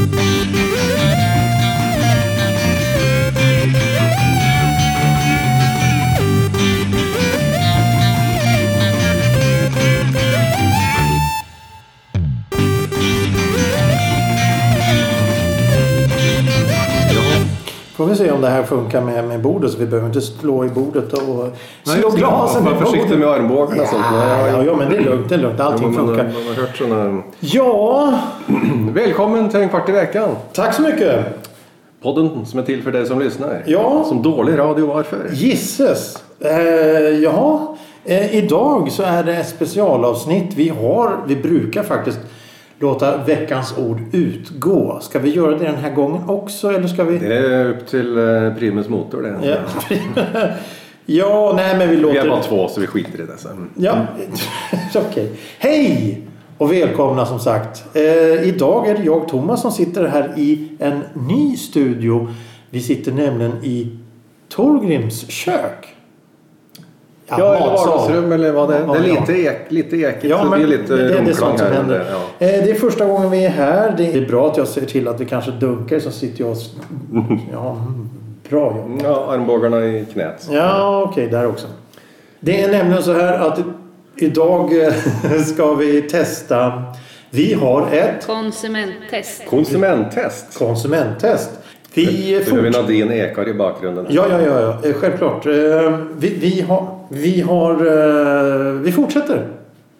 Får vi se om det här funkar med, med bordet så vi behöver inte slå i bordet och Nej, slå det. glasen Var i försiktig bordet. med armbågarna och sånt. Ja, ja, ja, men det är lugnt. Det är lugnt. Allting Ja, men, funkar. Man har hört såna... Ja, Välkommen till en kvart i veckan. tack så mycket. Podden som är till för dig som lyssnar. Ja. Som dålig radio var förr. Gisses. Eh, ja, eh, idag så är det ett specialavsnitt. Vi har, vi brukar faktiskt låta veckans ord utgå. Ska vi göra det den här gången också eller ska vi? Det är upp till eh, Primus motor det. Ja, ja nej men vi Vi låter... är bara två så vi skiter i det sen. Ja, okej. Hej och välkomna som sagt. Eh, idag är det jag Thomas som sitter här i en ny studio. Vi sitter nämligen i Torgrims kök. Ja, eller matsal. vardagsrum eller vad det är. Ja, det är ja. lite, ek, lite ekigt Ja, så det men blir lite det, det är sånt som här händer. under, ja. Eh, Det är första gången vi är här. Det är bra att jag ser till att det kanske dunkar så sitter jag och... Ja, bra jobb. Ja, armbågarna i knät. Ja, okej, där också. Det är nämligen så här att idag eh, ska vi testa. Vi har ett Konsumenttest. Konsumenttest. konsumenttest. Vi vi fortsätter. Nadine ekar i bakgrunden. Ja, ja, ja, ja, eh, självklart. Eh, Vi, vi, har, vi, har, eh, vi fortsätter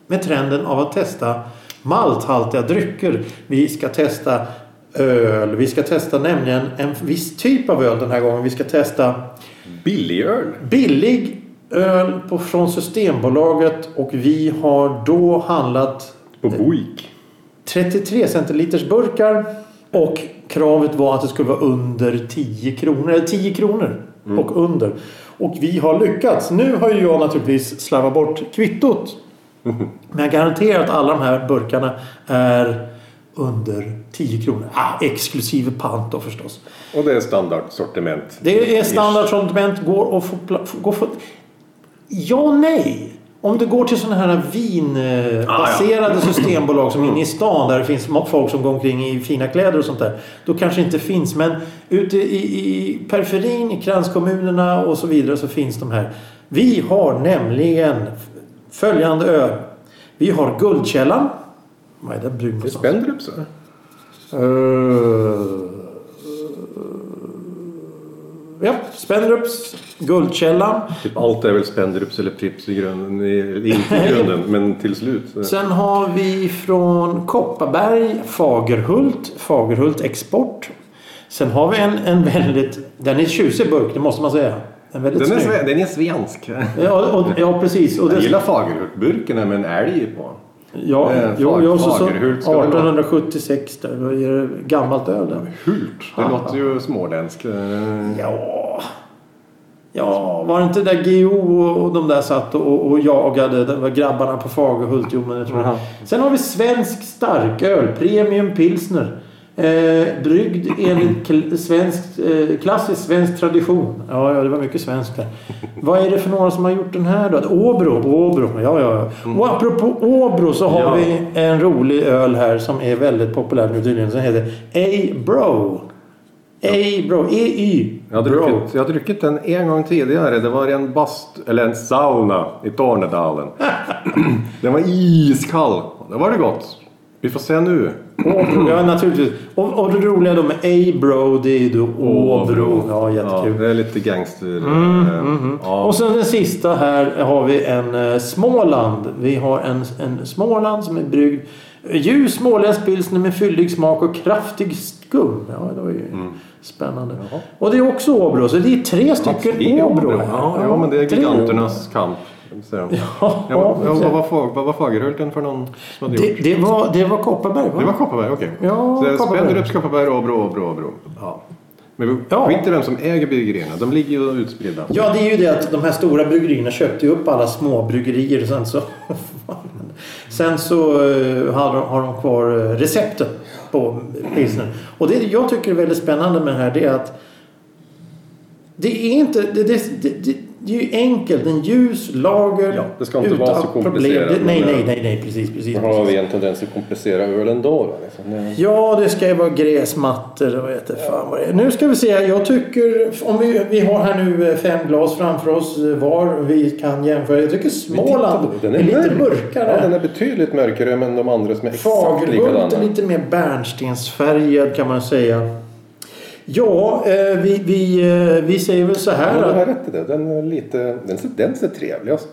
med trenden av att testa malthaltiga drycker. Vi ska testa öl. Vi ska testa nämligen en viss typ av öl den här gången. Vi ska testa Billigöl. billig öl på, från Systembolaget och vi har då handlat På Boik. 33 centiliters burkar och kravet var att det skulle vara under 10 kronor. Eller 10 kronor och under. Och vi har lyckats. Nu har ju jag naturligtvis slarvat bort kvittot. Men jag garanterar att alla de här burkarna är under 10 kronor. Ah, exklusive pant då förstås. Och det är standardsortiment. Det är standardsortiment. Går och få, går för... Ja, nej. Om du går till sådana här vinbaserade systembolag som inne i stan där det finns folk som går omkring i fina kläder och sånt där. Då kanske inte finns. Men ute i, i periferin, i kranskommunerna och så vidare så finns de här. Vi har nämligen följande öl. Vi har Guldkällan. Vad är det brun Det är Spendrups? Uh, ja, Spendrups, Guldkällan. Typ allt är väl Spendrups eller Pripps i grunden. Inte i grunden, men till slut. Sen har vi från Kopparberg Fagerhult, Fagerhult Export. Sen har vi en, en väldigt, den är tjusig burk, det måste man säga. Den är, snygg. sve- den är svensk. Ja, och, ja, precis. Och Jag det, gillar Fagerhult-burken med en älg på. Ja, eh, jo, jo, så, så, Fagerhult ska det vara. 1876 där, vad är det gammalt öl där. Hult. Det Aha. låter ju småländskt. Eh, Ja, ja var det inte där GO och de där satt och, och jagade? Det var grabbarna på Fagerhult. Jo, men jag tror. Aha. Sen har vi svensk starköl. Premium pilsner. Eh, bryggd enligt svensk, eh, klassisk svensk tradition. Ja, ja, det var mycket svenskt där. Vad är det för några som har gjort den här då? Åbro. Åbro. Ja, ja, ja. Och apropå Åbro så har Ja. vi en rolig öl här som är väldigt populär nu tydligen. Som heter A-Bro. A-Bro. E-Y. Jag har, druckit, jag har druckit den en gång tidigare. Det var i en bast, eller en sauna i Tornedalen. den var iskall. Det var det gott. Vi får se nu. Åbro, ja naturligtvis. Och, och det roliga då med A-Bro det är ju då Åbro. Ja, jättekul. Ja, det är lite gangster. Mm, eh, ja. Och sen den sista här har vi en eh, Småland. Vi har en, en Småland som är bryggd ljus småländsk pilsner med fyllig smak och kraftig skum. Ja, det var ju spännande. Jaha. Och det är också Åbro. Så det är tre stycken är Åbro. Ja, ja, men det är giganternas kamp. Ja, Ja, vad, var, Fag- vad var Fagerhulten för någon som hade gjort? det, det, var, det var Kopparberg va? Det var Kopparberg, okej. Ja, Så det Kopparberg. Åbro, Åbro, Åbro. Ja. Men vi Ja. skit i vem som äger bryggerierna. De ligger ju utspridda. Ja, det är ju det att de här stora bryggerierna köpte ju upp alla små bryggerier och sen så... sen så eh, har de, har de kvar eh, recepten på pilsner. Och det jag tycker är väldigt spännande med det här det är att det är inte... Det, det, det, det, är ju enkelt. En ljus lager. Ja, det ska inte vara så komplicerat, nej, nej, nej, nej, precis, precis. Då har precis. vi en tendens att komplicera ölen då. liksom. Ja, det ska ju vara gräsmattor och vet fan vad det är. Nu ska vi se. Jag tycker, om vi, vi har här nu eh, fem glas framför oss eh, var. Vi kan jämföra. Jag tycker Småland Den är, lite mörk. mörkare. Ja, den är betydligt mörkare än de andra som är exakt Fagerhult likadana. är lite mer bärnstensfärgad kan man säga. Ja, eh, vi, vi, eh, vi säger väl så Ja, här du har rätt i det. Den är lite... Den ser, den ser trevlig ut.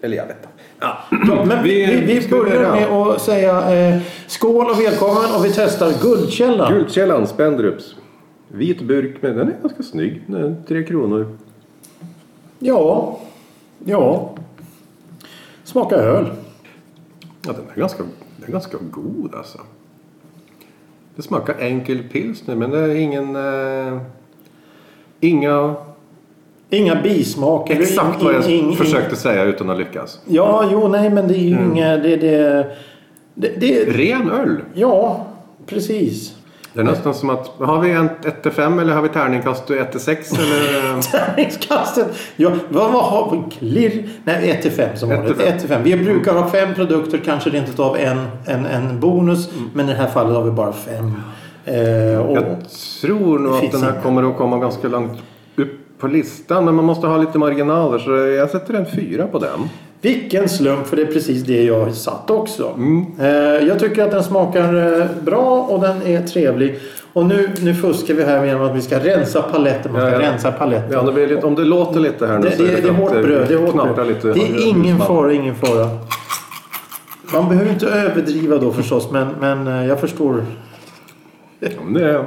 Eller jag vet inte. Ja. Ja, men vi, vi, vi börjar börja. med att säga eh, skål och välkommen och vi testar Guldkällan. Guldkällan Spendrups. Vit burk med... Den är ganska snygg. Den är tre kronor. Ja, ja. Smaka öl. Ja, den är ganska, den är ganska god alltså. Det smakar enkel pilsner men det är ingen... Eh, inga... Inga bismak. eller Exakt ing- vad jag ing- ing- försökte säga utan att lyckas. Ja, jo, nej, men det är ju inga... Det, det, det, det, Ren öl. ja, precis. Det är nästan som att... Har vi en 1-5 eller har vi tärningkast 1-6 eller... Tärningskastet. Ja, vad, vad har vi? Klirr. Nej, 1 till 5 som vanligt. till fem. 1 till 5. Vi brukar ha fem produkter, kanske rent utav en, en, en bonus. Mm. Men i det här fallet har vi bara fem. Eh, och, Jag tror nog att den här kommer att komma ganska långt upp på listan. Men man måste ha lite marginaler så jag sätter en fyra på den. Vilken slump, för det är precis det jag satt också. Mm. Eh, jag tycker att den smakar eh, bra och den är trevlig. Och nu, nu fuskar vi här genom att vi ska rensa paletten. Man ska Ja, ja. rensa paletten. Ja, det lite, om det låter lite här nu Det, så det, det är för att hårt bröd. Det är, hårt bröd. lite det är ingen fara, ingen fara. Man behöver inte överdriva då förstås, men, men eh, jag förstår. Ja, det är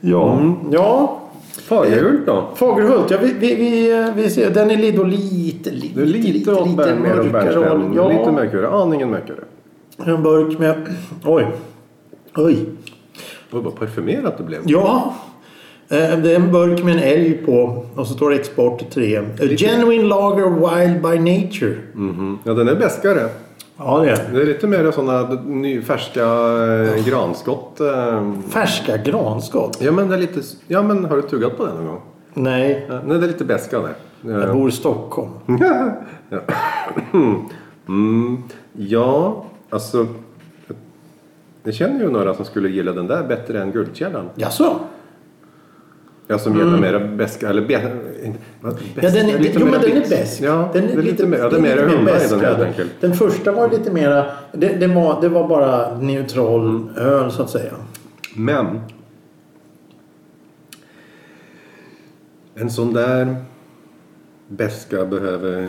Ja, Mm. ja. Fagerhult då. Fagerhult, ja, vi, vi, vi, vi ser, den är då lite, lite, Det är lite, åt mer åt bärnsten. Ja, Lite mörkare. Aningen mörkare. en burk med... Oj. Oj. Och vad parfymerat det blev. Ja. Eh, Det är en burk med en älg på och så står det export 3. A genuine lager wild by nature. Mhm. Ja, den är bäskare. Ja, det är Det är lite mer sådana ny, färska eh, granskott. Eh. Färska granskott. Ja, men det är lite... Ja, men har du tuggat på den någon gång? Nej, Ja, nej, det är lite beska det. jag bor i Stockholm. Ja. Mm, ja, alltså. Jag känner ju några som skulle gilla den där bättre än Guldkällan. Jaså? Ja, som gillar mera beska eller inte- vad- Ja, den är, lite jo, men den är bäst. Ja, den är lite mer, ja, det är mer den helt enkelt. Den första var lite mera... Det, det, var, det var bara neutral Mm. öl så att säga. Men. En sån där beska behöver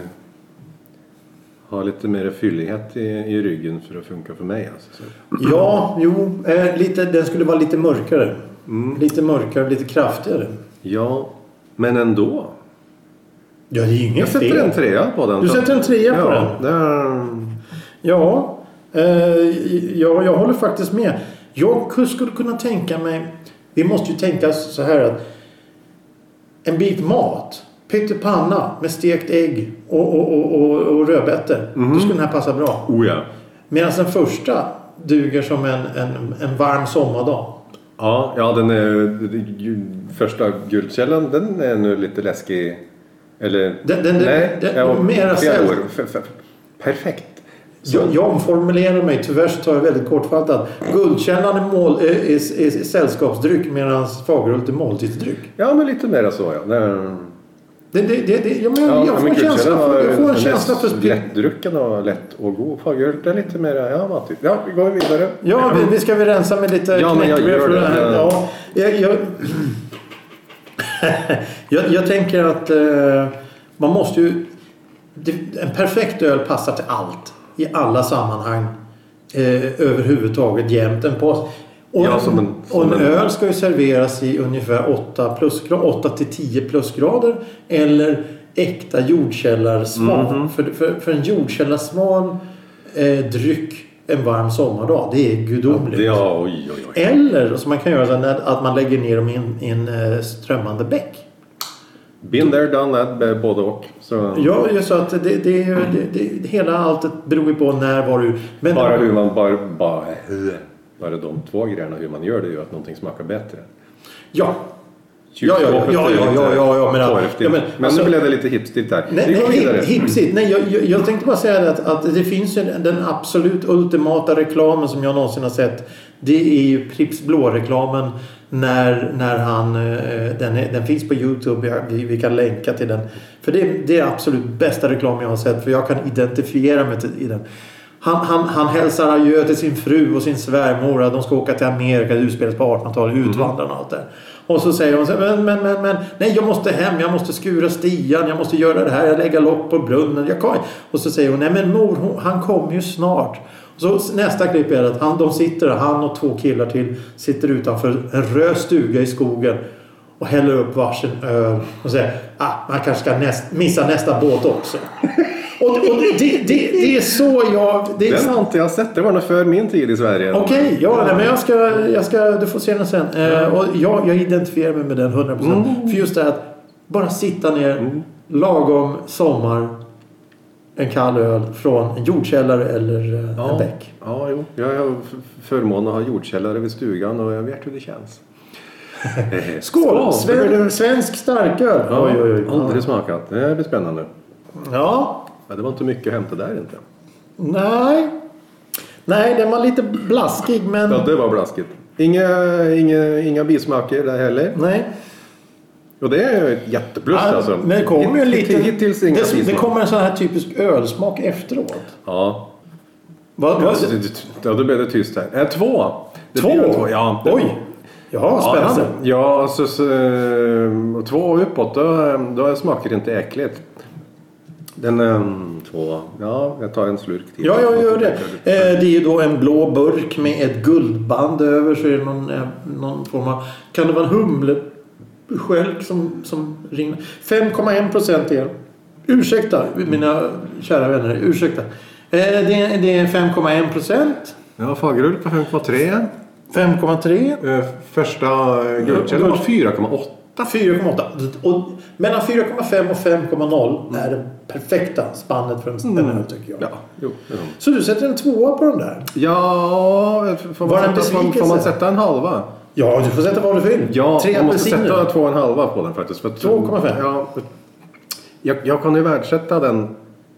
ha lite mer fyllighet i, i ryggen för att funka för mig. Alltså. Så. Ja, jo. Eh, lite, den skulle vara lite mörkare. Mm. Lite mörkare, lite kraftigare. Ja, men ändå. Ja, det är ju inget Jag sätter fel. en trea på den. Du sätter en trea på ja, den? Det är, Ja, eh, jag, jag håller faktiskt med. Jag skulle kunna tänka mig... Vi måste ju tänka så här att en bit mat, pyttipanna med stekt ägg och, och, och, och, och rödbetor. Då skulle den här passa bra. oh ja. Medan den första duger som en, en, en varm sommardag. Ja, ja den är, den- första guldkällan den är nu lite läskig. Eller Den- den- nej, den- ja, mera fel Perfekt. Så, Jag, jag omformulerar mig, tyvärr så tar jag väldigt kortfattat. Guldkällan är, mål, är, är, är sällskapsdryck medan Fagerhult är måltidsdryck. ja, men lite mera så ja. Är, Det, det, det, det, ja, men ja jag får en känsla för, jag får en känsla för lättdrucken och lätt och god. Fagerhult är lite mera, ja vad typ. Ja, vi går vidare. Ja, vi, vi ska vi rensa med lite Ja, men jag gör för det. här. Ja, jag, jag, jag, jag tänker att eh, man måste ju... Det, en perfekt öl passar till allt. I alla sammanhang. Eh, överhuvudtaget jämt. En på, och, Ja, som en- som och en, öl ska ju serveras i ungefär 8, plusgrad, 8 till 10 plusgrader. Eller äkta jordkällarsval. Mhm. För, för, för en jordkällarsval eh, dryck en varm sommardag. Det är gudomligt. Ja, oj, oj, oj. Eller som man kan göra så här, att man lägger ner dem i en, i en eh, strömmande bäck. Been there, done that, b- både och. Så, Ja, just så att det, det, det, det, hela alltet beror ju på när, var du... Men Bara hur man bara, bara, bara de två grejerna hur man gör det gör att någonting smakar bättre. Ja. Ja, ja, ja, ja, ja, ja, ja, men- ja, men, men alltså- nu blev det lite hipstigt där. Nej, Vi går nej, vidare. hip- hipsigt. Nej, jag, jag, jag tänkte bara säga att, att det finns ju den absolut ultimata reklamen som jag någonsin har sett. Det är ju Pripps Blå-reklamen när, när han... eh, Den, är, den finns på Youtube. Vi, vi kan länka till den. För det, det är absolut bästa reklam jag har sett. För jag kan identifiera mig i den. Han, han, han hälsar adjö till sin fru och sin svärmor. att De ska åka till Amerika. Det utspelas på 1800-talet. Utvandrarna och allt det. Och så säger hon så här, men, men, men, men, nej jag måste hem, jag måste skura stian, jag måste göra det här, jag lägger lock på brunnen. Jag kan... Och så säger hon, nej men mor, hon, han kommer ju snart. Och så nästa klipp är att han, de sitter, han och två killar till, sitter utanför en röd stuga i skogen och häller upp varsin öl och säger, ah, man kanske ska näst, missa nästa båt också. Och och det, det, det, är så jag... Det är, Den har inte jag sett. Det var nog för min tid i Sverige. Okej, ja, nej, men jag ska, jag ska, du får se den sen. Eh, och jag, jag identifierar mig med den 100%. För just det att bara sitta ner lagom sommar. En kall öl från en jordkällare eller eh, en bäck. Ja, jo. Jag har förmånen att ha jordkällare vid stugan och jag vet hur det känns. Eh, Skål! Sven, svensk starköl. Ja, Oj, oj, oj. Aldrig smakat. Det blir spännande. Ja, Men det var inte mycket att hämta där inte. nej. Nej, den var lite blaskig men... Ja, det var blaskigt. Inga, inga, inga bismaker där heller. Nej. Och det är ett jätteplus Ja, alltså. Men det kommer ju liten... Hittills inga det, det kommer en sån här typisk ölsmak efteråt. Ja. Vad, vad, Ja, då blev det tyst här. Äh, två. Det Två? två. Ja, det- Oj! Ja, Ja, spännande. alltså, ja alltså, så, eh, två uppåt då, då smakar det inte äckligt. Den um, två, ja jag tar en slurk till. Ja, jag gör det. Eh, det är ju då en blå burk med ett guldband över. Så är det någon, eh, någon form av... Kan det vara en humleskälk som, som ringer? 5,1 procent är Ursäkta, mina kära vänner. Ursäkta. Eh, det, är, det är 5,1 procent. Ja, Fagerhult på 5,3. 5,3. Eh, första guldkällan var 4,8. 4,8. Och mellan 4,5 och 5,0 är det perfekta spannet för en, öl tycker jag. Ja, jo. jo. Så du sätter en tvåa på den där? Ja, får man, sätta, får, man sätta en halva? Ja, du får sätta vad du vill. Ja, Tre man måste sätta två och en halva på den faktiskt. för att- 2,5. Ja, jag, jag kan ju värdesätta den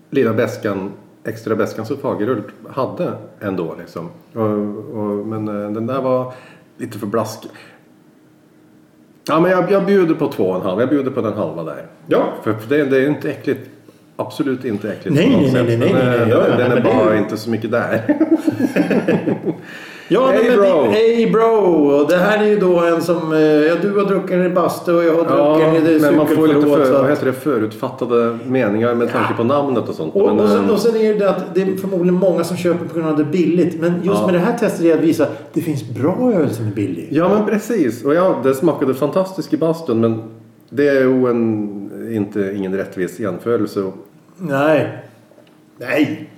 lilla bäskan, extra bäskan som Fagerhult hade ändå. Liksom. Och, och, men eh, den där var lite för blaskig. Ja, men jag, jag bjuder på två och en halv. Jag bjuder på den halva där. Ja. För, det, det är ju inte äckligt. Absolut inte äckligt Nej, på något nej, sätt. nej, nej, nej, eh, nej. Ja, den nej, det är bara ju- inte så mycket där. Ja, Hey, men bro. Hey bro! Och det här är ju då en som... eh, Ja, du har druckit den i bastu och jag har druckit Ja, den i det men man får lite för, vad heter det, förutfattade meningar med tanke på namnet och sånt. Och, Men, och, sen, eh, och sen är det att det är förmodligen många som köper på grund av det är billigt. Men just Ja. med det här testet är det att visa att det finns bra öl som är billig. Ja men precis. Och ja, det smakade fantastiskt i bastun men det är ju en, inte, ingen rättvis jämförelse. Nej. Nej.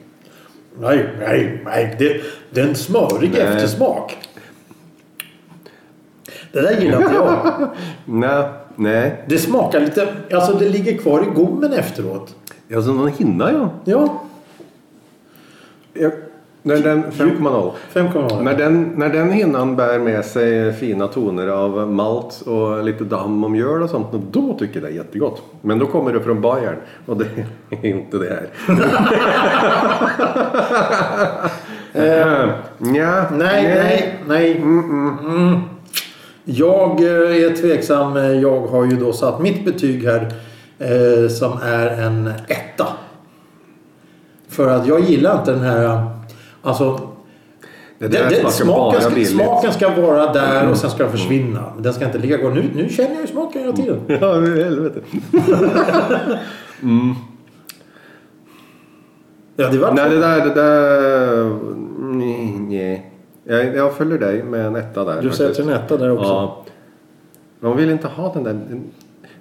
Nej, nej, nej. Det, det är en smörig Nej. eftersmak. Det där gillar inte jag. Nej, nej. Det smakar lite... Alltså det ligger kvar i gommen efteråt. Alltså någon hinna ja. Ja. Jag, när den, 5,0. 5,0. När den, när den hinnan bär med sig fina toner av malt och lite damm och mjöl och sånt, då tycker jag det är jättegott. Men då kommer det från Bayern och det är inte det här. Eh, Nja, Nej, nej, nej. Mm. Jag eh, är tveksam. Jag har ju då satt mitt betyg här eh, som är en etta. För att jag gillar inte den här... Alltså... Det Det, det, smaken, ska, smaken ska vara där och sen ska den försvinna. Men Den ska inte ligga kvar. Nu, nu känner jag ju smaken hela tiden. Ja, helvete. Ja, det var Nej, det där... Det där nej, nej. Jag, jag följer dig med en etta där. Du sätter en etta där också. Ja. Man vill inte ha den där...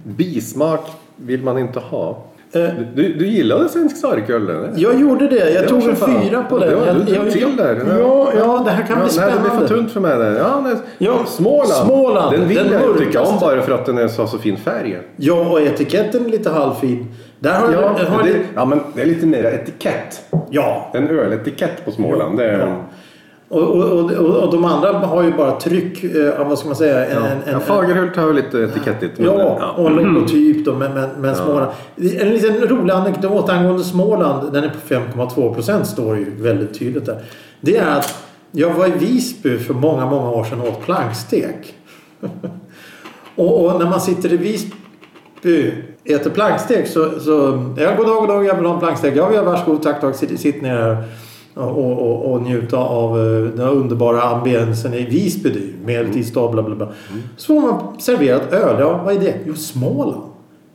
Bismak vill man inte ha. Eh, Du, du gillade svensk starköl eller? Jag gjorde det. Jag Ja, tog en fan. fyra på Ja, den. du Jag- drog jag- till där. Ja, ja, det här kan bli Nej, spännande. det blir för tunt för mig där. Ja, nej. Ja, Småland. Småland, Den vill den jag tycka om bara för att den är så, så fin färg. Ja, och etiketten är lite halvfin. Där har Ja, du... Har det, du ja, men det är lite mer etikett. ja. En öletikett på Småland. Det är, Ja. Och, och, och, och de andra har ju bara tryck, eh, vad ska man säga? En, Ja. en, ja, en, Fagerhult har ju lite etikettigt. men- Ja, och en logotyp då. Men, men, men Småland. En liten rolig anekdot angående Småland. Den är på 5,2 procent står ju väldigt tydligt där. Det är att jag var i Visby för många, många år sedan och åt plankstek. och, och när man sitter i Visby äter plankstek så, så ja, god dag, god dag, jag vill ha en plankstek. Ja, ja, varsågod, tack, tack. Sitt, sitt ner här och, och, och njuta av eh, den underbara ambiensen i Visby. ju Medeltidsstad, bla bla bla. Så får man serverat öl. Ja, vad är det? Jo, Småland.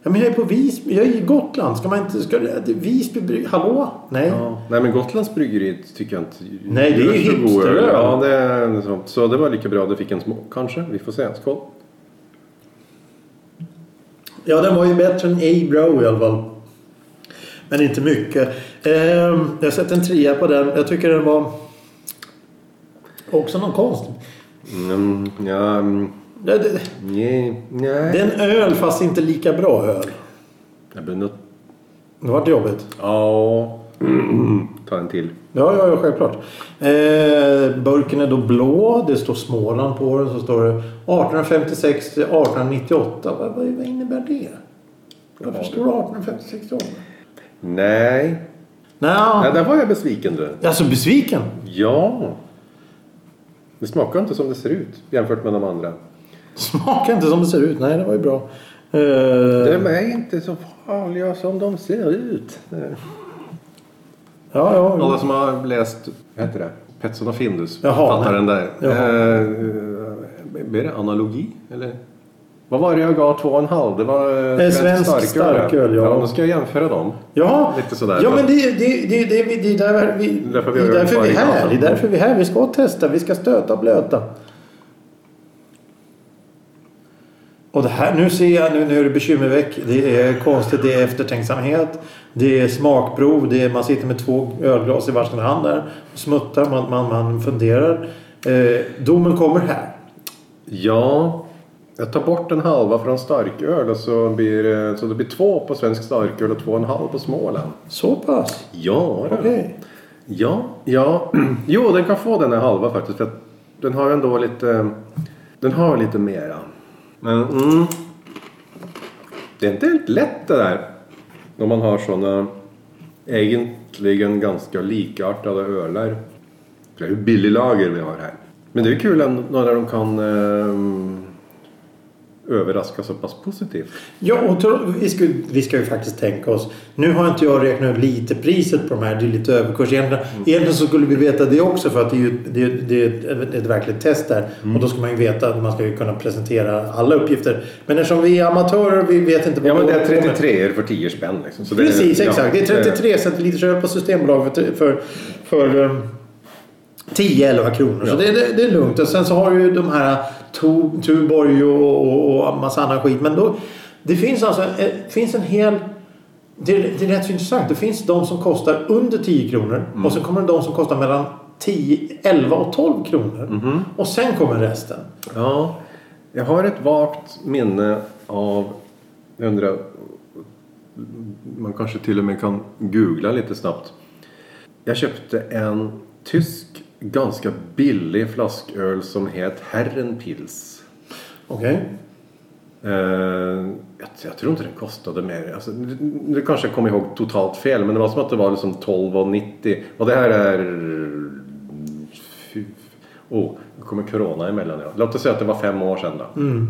Ja, men jag är på Visby. Jag är i Gotland. Ska man inte... Ska, Visby... bry- Hallå? Nej. Ja. Nej men Gotlands bryggeri tycker jag inte Nej, det är ju gör så god hipster, öl. ja. Det är så. Så det var lika bra du fick en små. Kanske. Vi får se. Skål. Ja, den var ju bättre än A-Bro i alla fall. Men inte mycket. Ehm, jag har sett en trea på den. Jag tycker den var... Också någon konst. Mm, ja, mm, Det, det, nej, det är nej. en öl fast inte lika bra öl. Jag blir nog... Det vart jobbigt. Ja. Ta en till. Ja, ja, ja självklart. Eh, burken är då blå. Det står Småland på den. Så står det 1856 till 1898. Vad, vad, innebär det? Varför står det 1856 till 18? Nej. Nej, Nej, där var jag besviken du. alltså besviken. Ja. Det smakar inte som det ser ut jämfört med de andra. Smakar inte som det ser ut. Nej, det var ju bra. Eh, De är inte så farliga som de ser ut. ja, ja. Alla som har läst, vad heter det? Petson och Findus. Jaha, fattar den där. Jaha. Eh, eh, blir det analogi? Eller? Vad var det jag gav två och en halv? Det var eh, Eh, svensk starköl, ja. ja. Då ska jag jämföra dem. Ja, Lite sådär. ja men det, det, det, det, det, det är där vi, Därför vi det är därför vi är här. Det är därför vi är här. Vi ska testa. Vi ska stöta och blöta. Och det här, nu ser jag, nu, nu är det bekymmerväck. Det är konstigt, det är eftertänksamhet. Det är smakprov. Det är, man sitter med två ölglas i varsin hand där. Smuttar, man, man, man funderar. Eh, domen kommer här. Ja, jag tar bort en halva från starköl och så blir, det- så det blir två på svensk starköl och två och en halv på Småland. Så pass? Ja. Okej. Ja, ja. Jo, den kan få den här halva faktiskt. För att den har ändå lite... Den har lite mera. Men mm, det är inte helt lätt det där. När man har såna egentligen ganska likartade ölar. Det är ju billig lager vi har här. Men det är kul ändå när de kan eh, överraska så pass positivt. Ja, och vi ska, vi ska ju faktiskt tänka oss. Nu har inte jag räknat ut lite priset på de här. Det är lite överkurs. Egentligen, egentligen så skulle vi veta det också för att det är ju det, det är ett, verkligt test där. Och då ska man ju veta att man ska ju kunna presentera alla uppgifter. Men eftersom vi är amatörer vi vet inte vad Ja men det är håller på med. 33 för 10 spänn liksom. Det är- Precis, ja, exakt. Det är 33 centiliters öl på Systembolaget för, för, för um, 10-11 kronor. Så Ja. det, det, det är lugnt. Och sen så har du ju de här Tu- Tuborg och, och, och massa annan skit. Men då, det finns alltså det finns en hel... Det, är- det är rätt så intressant. Det finns de som kostar under 10 kronor. Mm. Och sen kommer det de som kostar mellan 10, 11 och 12 kronor. Mhm. Och sen kommer resten. Ja, jag har ett vagt minne av, jag undrar, man kanske till och med kan googla lite snabbt. Jag köpte en tysk ganska billig flasköl som het Herrenpils. Okej? Eh, jag, jag tror inte den kostade mer. Alltså, nu- nu kanske jag kommer ihåg totalt fel men det var som att det var liksom 12,90 och det här är... Fy, oh, nu kommer corona emellan. Ja. Låt oss säga att det var fem år sedan då. Mm.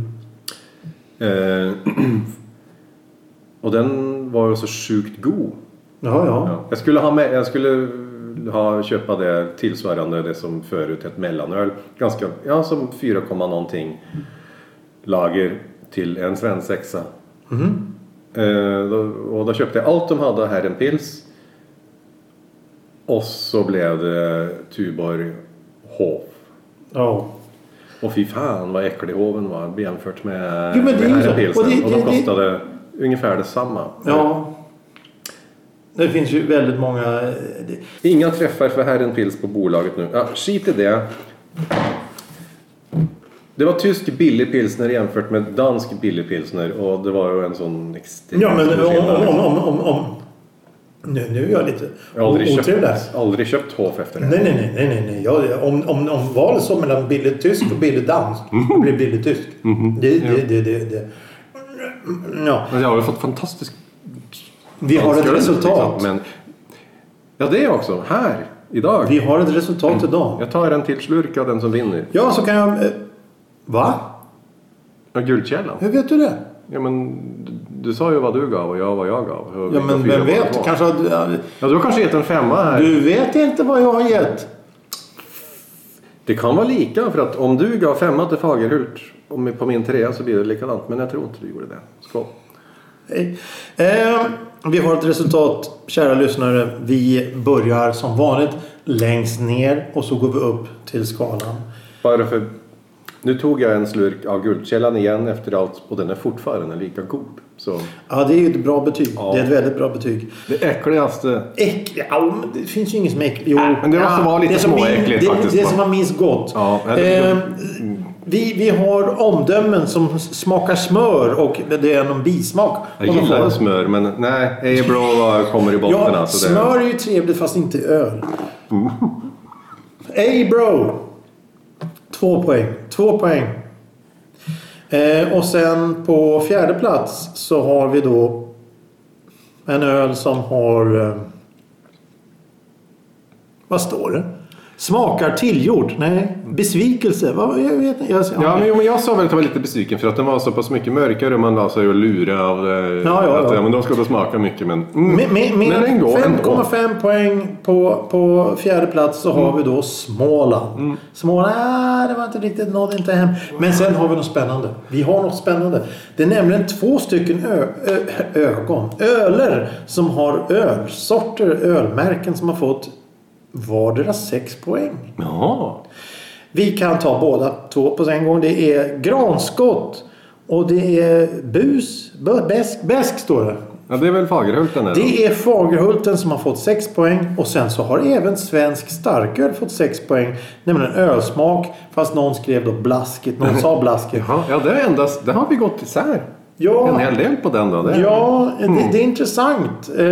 Eh, och den var ju så sjukt god. Jaha, ja. Ja. Jag skulle ha med, jag skulle ha köpa det tillsvarande det som förut ett mellanöl. Ganska, ja som 4, komma någonting lager till en svensexa. Mhm. Eh, då, och då köpte jag allt de hade här en pils. Och så blev det Tuborg Hof. ja. Och fy fan vad äcklig hoven var jämfört med, Jo, det med ju så. Herrenpilsen. Och Och, det- de det- det- kostade ungefär detsamma. Ja. Det finns ju väldigt många... det- Inga träffar för Herrenpils på bolaget nu. Ja, skit i det. Det var tysk billig pilsner jämfört med dansk billig pilsner och det var ju en sån extrem Ja, men om, om, om, om, om, Nu, nu är jag lite Jag har aldrig, otrevlig köpt, aldrig köpt Hof efter det. Nej, nej, nej. nej, nej. Jag, om, om, om valet står mellan billigt tysk och billigt dansk, då blir det billigt tysk. Det, det, det, det, det. Ja, jag har ju fått fantastisk vi har ett resultat. liksom, Men, ja, det också. Här. Idag. Vi har ett resultat idag. Jag tar en till slurk av den som vinner. Ja, så kan jag... eh, Va? Ja, Guldkällan. Hur vet du det? Ja, men du, du sa ju vad du gav och jag vad jag gav. Ja, men vem vet? Kanske att, ja, du har kanske gett en femma här. Du vet inte vad jag har gett. Det kan vara lika för att om du gav femma till Fagerhult på min trea så blir det likadant. Men jag tror inte du gjorde det. Skål. Hej. Eh, vi har ett resultat, kära lyssnare. Vi börjar som vanligt längst ner och så går vi upp till skalan. Bara för... Nu tog jag en slurk av Guldkällan igen efter allt och den är fortfarande lika god. Så Ja, det är ju ett bra betyg. Ja. Det är ett väldigt bra betyg. det äckligaste... Äckligt? Ja, det finns ju inget som är äckligt. Jo, men det måste vara lite det småäckligt det, faktiskt, Det va? som man minns gott. Ja, det- eh, vi, vi har omdömen som smakar smör och det är någon bismak. Jag gillar smör men nej, Ebro kommer i botten Ja, alltså. Det... smör är ju trevligt fast inte öl. Ey bro! Två poäng. Två poäng. Eh, och sen på fjärde plats så har vi då en öl som har... Eh, vad står det? Smakar tillgjord? Nej. Besvikelse? Vad, jag vet inte. Jag, Ja, men, jo, men jag sa väl att jag var lite besviken för att den var så pass mycket mörkare. Man la sig och lura av. Ja, ja, att, ja. men de då smaka mycket men... Mm. Med, med, med men ändå, ändå. 5,5 poäng på, på fjärde plats så har vi då Småland. Mm. Småland, ah, det var inte riktigt, nådde inte hem. Men sen har vi något spännande. Vi har något spännande. Det är nämligen två stycken ö, ö, ögon, öler som har ölsorter, ölmärken som har fått vardera 6 poäng. Jaha. Vi kan ta båda två på en gång. Det är granskott och det är bus, bäsk, bäsk står det. Ja, det är väl Fagerhulten då? Det är Fagerhulten som har fått 6 poäng och sen så har även svensk starköl fått 6 poäng. Nämligen ölsmak fast någon skrev då blaskigt, någon sa blaskigt. Ja det är endast... Det har vi gått isär. Ja. En hel del på den då. Det Ja, det, det är intressant. Eh,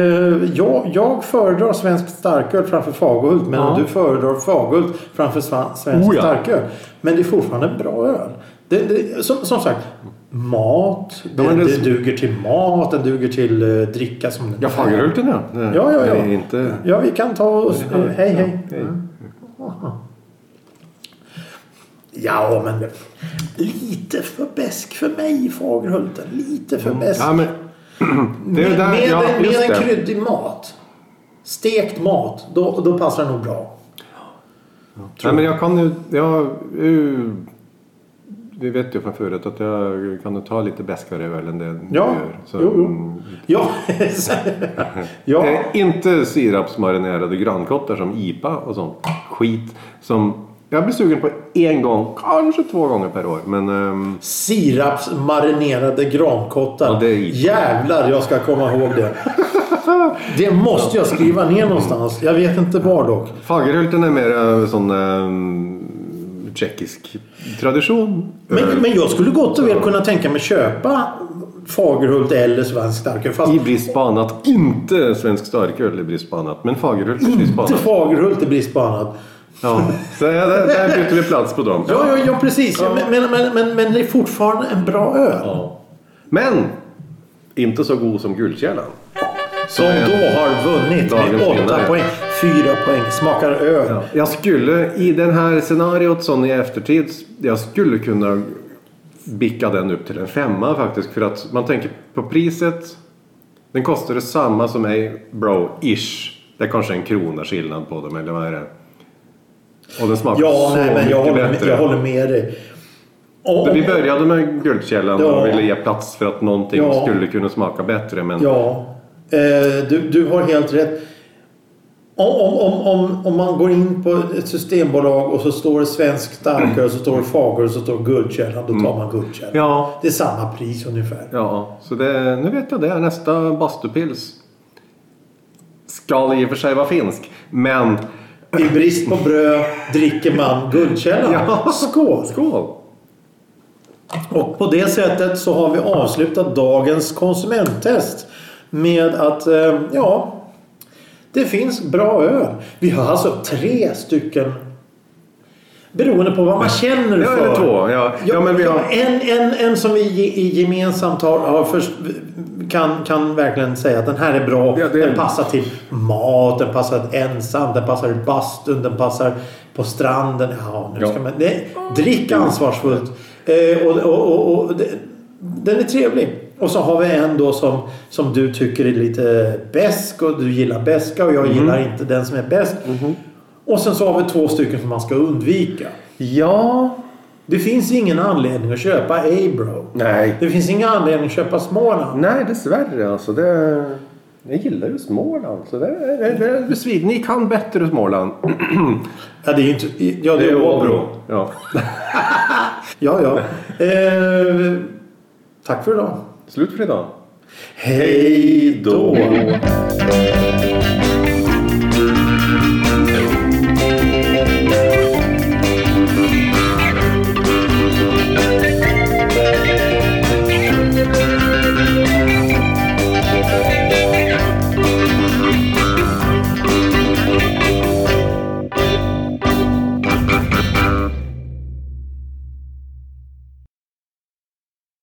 Jag, jag föredrar svensk starköl framför Fagerhult medan Ja. du föredrar Fagerhult framför svensk Oh ja. starköl. Men det är fortfarande bra öl. Det, det, som, som sagt, mat. Ja, Det, men det- duger till mat, den duger till uh, dricka som den Ja, är. Fagerhulten ja. Ja, ja, ja. Inte... Ja, vi kan ta oss... Hej, hej. hej. Ja, men lite för besk för mig, Fagerhulten. Lite för besk. Ja, men... Det är med där, med, ja, en, med en kryddig mat. Stekt mat. Då, då passar det nog bra. Nej, men jag kan ju... Jag, vi vet ju från förut att jag kan ta lite bäskare öl än det Ja, du gör. Så, jo, jo. mm, Ja. ja. Inte sirapsmarinerade grankottar som IPA och sånt skit. Som jag blir sugen på en gång, kanske två gånger per år. Men ehm, Sirapsmarinerade grankottar. Ja, det är i. Jävlar, jag ska komma ihåg det. Det måste jag skriva ner någonstans. Jag vet inte var dock. Fagerhulten är mer sån ehm, tjeckisk tradition. Men, Öl. men jag skulle gott och väl kunna tänka mig köpa Fagerhult eller svensk starköl. Fast I brist på annat. Inte svensk starköl i brist på annat. Men Fagerhult i brist på inte annat. Fagerhult i brist på annat. Ja, så där, där byter vi plats på dem. Ja, ja, ja precis. Ja. Men, men, men, men det är fortfarande en bra öl. Ja. Men inte så god som Guldkällan. Som då har vunnit med åtta vinnare. poäng. Fyra poäng. Smakar öl. Ja. Jag skulle i den här scenariot sån i eftertid. Jag skulle kunna bicka den upp till en femma faktiskt. För att man tänker på priset. Den kostar samma som mig bro-ish. Det är kanske en krona skillnad på dem eller vad är det? Och den smakar Ja, så nej, men jag håller, bättre. jag håller med dig. Och, Vi började med Guldkällan Ja. och ville ge plats för att någonting Ja. skulle kunna smaka bättre. Men Ja, eh, du, du har helt rätt. Om, om, om, om, om man går in på ett systembolag och så står det svensk starköl, så står det Fager och så står det Guldkällan. Då tar man Guldkällan. ja, Det är samma pris ungefär. Ja, så det, nu vet jag det. Nästa bastupils ska i och för sig vara finsk. Men I brist på bröd dricker man Guldkällan. Ja. Skål! skål! Och på det sättet så har vi avslutat dagens konsumenttest med att, eh, ja, Det finns bra öl. Vi har alltså tre stycken Beroende på vad man känner Ja, för. eller två. Ja, ja, men vi har... en, en, en som vi ge- gemensamt har, har först, kan, kan verkligen säga att den här är bra. Ja, är- Den passar till mat, den passar ensam, den passar i bastun, den passar på stranden. Ja, nu ska man, det, drick ansvarsfullt. Eh, och, och, och, och, den är trevlig. Och så har vi en då som, som du tycker är lite besk och du gillar beska och jag Mhm. gillar inte den som är bäst. Och sen så har vi två stycken som man ska undvika. Ja. Det finns ingen anledning att köpa Abro. Nej. Det finns ingen anledning att köpa Småland. Nej, dessvärre alltså. Det... Jag gillar ju Småland. Så det är, det det besviken. Ni kan bättre Småland. Ja, det är ju inte... Ja, det är Åbro. Ja. Ja, ja. Eh, tack för idag. Slut för idag. Hej då!